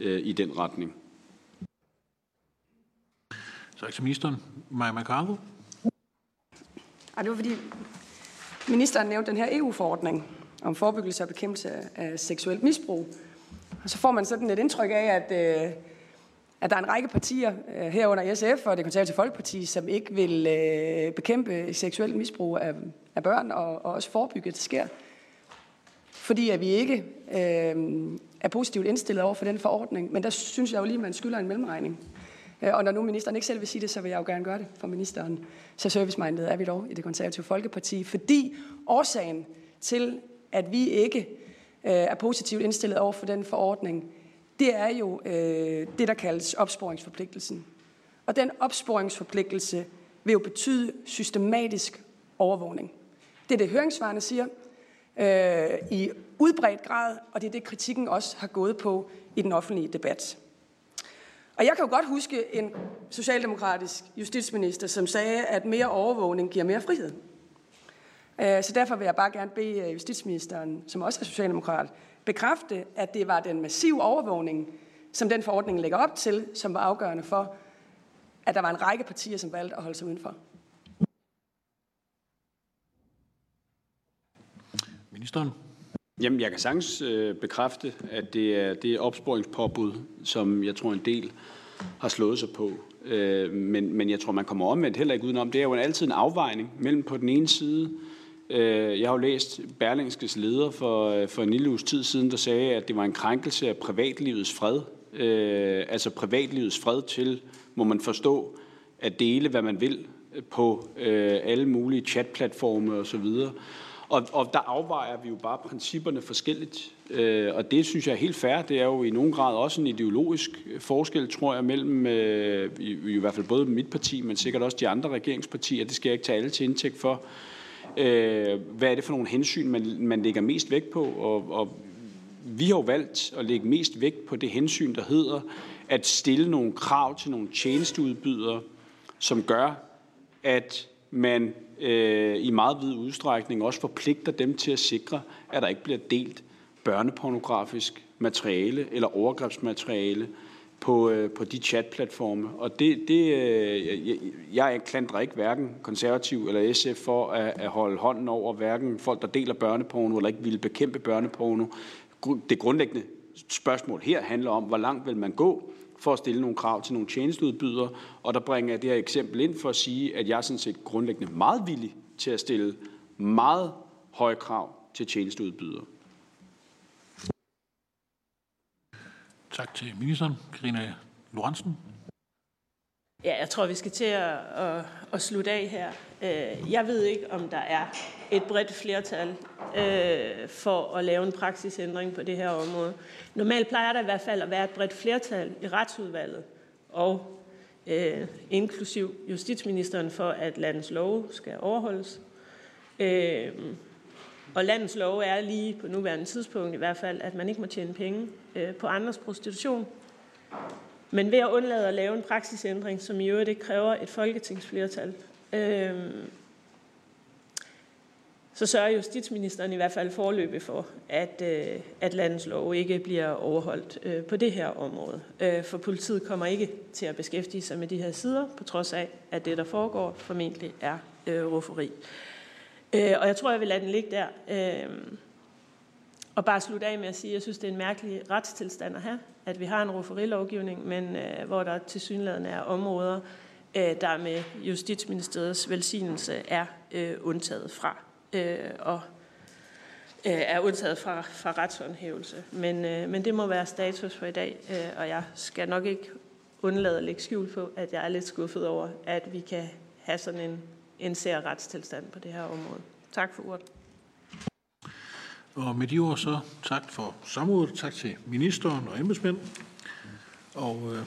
øh, i den retning. Tak til ministeren. Maja Macargo. Ja, det var fordi ministeren nævnte den her EU-forordning om forebyggelse og bekæmpelse af seksuelt misbrug. Og så får man sådan et indtryk af, at, øh, at der er en række partier øh, herunder SF og det konservative Folkeparti, som ikke vil øh, bekæmpe seksuelt misbrug af, af børn og, og også forebygge, at det sker. Fordi at vi ikke øh, er positivt indstillet over for den forordning. Men der synes jeg jo lige, at man skylder en mellemregning. Øh, og når nu ministeren ikke selv vil sige det, så vil jeg jo gerne gøre det for ministeren. Så service-minded er vi dog i det konservative Folkeparti, fordi årsagen til, at vi ikke Øh, er positivt indstillet over for den forordning, det er jo øh, det, der kaldes opsporingsforpligtelsen. Og den opsporingsforpligtelse vil jo betyde systematisk overvågning. Det er det, høringsvarene siger øh, i udbredt grad, og det er det, kritikken også har gået på i den offentlige debat. Og jeg kan jo godt huske en socialdemokratisk justitsminister, som sagde, at mere overvågning giver mere frihed. Øh, så derfor vil jeg bare gerne bede øh, justitsministeren, som også er socialdemokrat, bekræfte, at det var den massive overvågning, som den forordning lægger op til, som var afgørende for, at der var en række partier, som valgte at holde sig udenfor. Ministeren. Jamen, jeg kan sagtens øh, bekræfte, at det er det opsporingspåbud, som jeg tror en del har slået sig på. Øh, men, men jeg tror, man kommer omvendt heller ikke udenom. Det er jo altid en afvejning mellem på den ene side Øh, Øh, jeg har jo læst Berlingskes leder for, øh, for en lille uges tid siden, der sagde, at det var en krænkelse af privatlivets fred. Øh, altså privatlivets fred til, må man forstå, at dele, hvad man vil på øh, alle mulige chatplatforme osv. Og, og der afvejer vi jo bare principperne forskelligt. Øh, og det synes jeg er helt fair. Det er jo i nogen grad også en ideologisk øh, forskel, tror jeg, mellem øh, i, i hvert fald både mit parti, men sikkert også de andre regeringspartier. Det skal jeg ikke tage alle til indtægt for. Øh, hvad er det for nogle hensyn, man, man lægger mest vægt på? Og, og vi har jo valgt at lægge mest vægt på det hensyn, der hedder at stille nogle krav til nogle tjenesteudbydere, som gør, at man øh, i meget vid udstrækning også forpligter dem til at sikre, at der ikke bliver delt børnepornografisk materiale eller overgrebsmateriale på, øh, på de chatplatforme. Og det, det, øh, jeg, jeg klandrer ikke hverken konservativ eller SF for at, at holde hånden over hverken folk, der deler børneporno eller ikke vil bekæmpe børneporno. Det grundlæggende spørgsmål her handler om, hvor langt vil man gå for at stille nogle krav til nogle tjenesteudbydere. Og der bringer jeg det her eksempel ind for at sige, at jeg er sådan set grundlæggende meget villig til at stille meget høje krav til tjenesteudbydere. Tak til ministeren. Karina Lorentzen. Ja, jeg tror, vi skal til at, at, at slutte af her. Øh, jeg ved ikke, om der er et bredt flertal øh, for at lave en praksisændring på det her område. Normalt plejer der i hvert fald at være et bredt flertal i retsudvalget og øh, inklusiv justitsministeren for, at landets love skal overholdes. Øh, og landets lov er lige på nuværende tidspunkt i hvert fald, at man ikke må tjene penge øh, på andres prostitution. Men ved at undlade at lave en praksisændring, som i øvrigt ikke kræver et folketingsflertal, øh, så sørger justitsministeren i hvert fald forløbig for, at, øh, at landets lov ikke bliver overholdt øh, på det her område. Øh, for politiet kommer ikke til at beskæftige sig med de her sider, på trods af, at det, der foregår, formentlig er øh, rufferi. Øh, Øh, og jeg tror, jeg vil lade den ligge der. Øh, og bare slutte af med at sige, at jeg synes, det er en mærkelig retstilstand at have, at vi har en ruferilovgivning, men øh, hvor der til synligheden er områder, øh, der med Justitsministeriets velsignelse er øh, undtaget fra. Øh, og øh, er undtaget fra, fra retshåndhævelse. Men, øh, men det må være status for i dag, øh, og jeg skal nok ikke undlade at lægge skjul på, at jeg er lidt skuffet over, at vi kan have sådan en, en sær retstilstand på det her område. Tak for ordet. Og med de ord så tak for samrådet, tak til ministeren og embedsmænd. Og øh,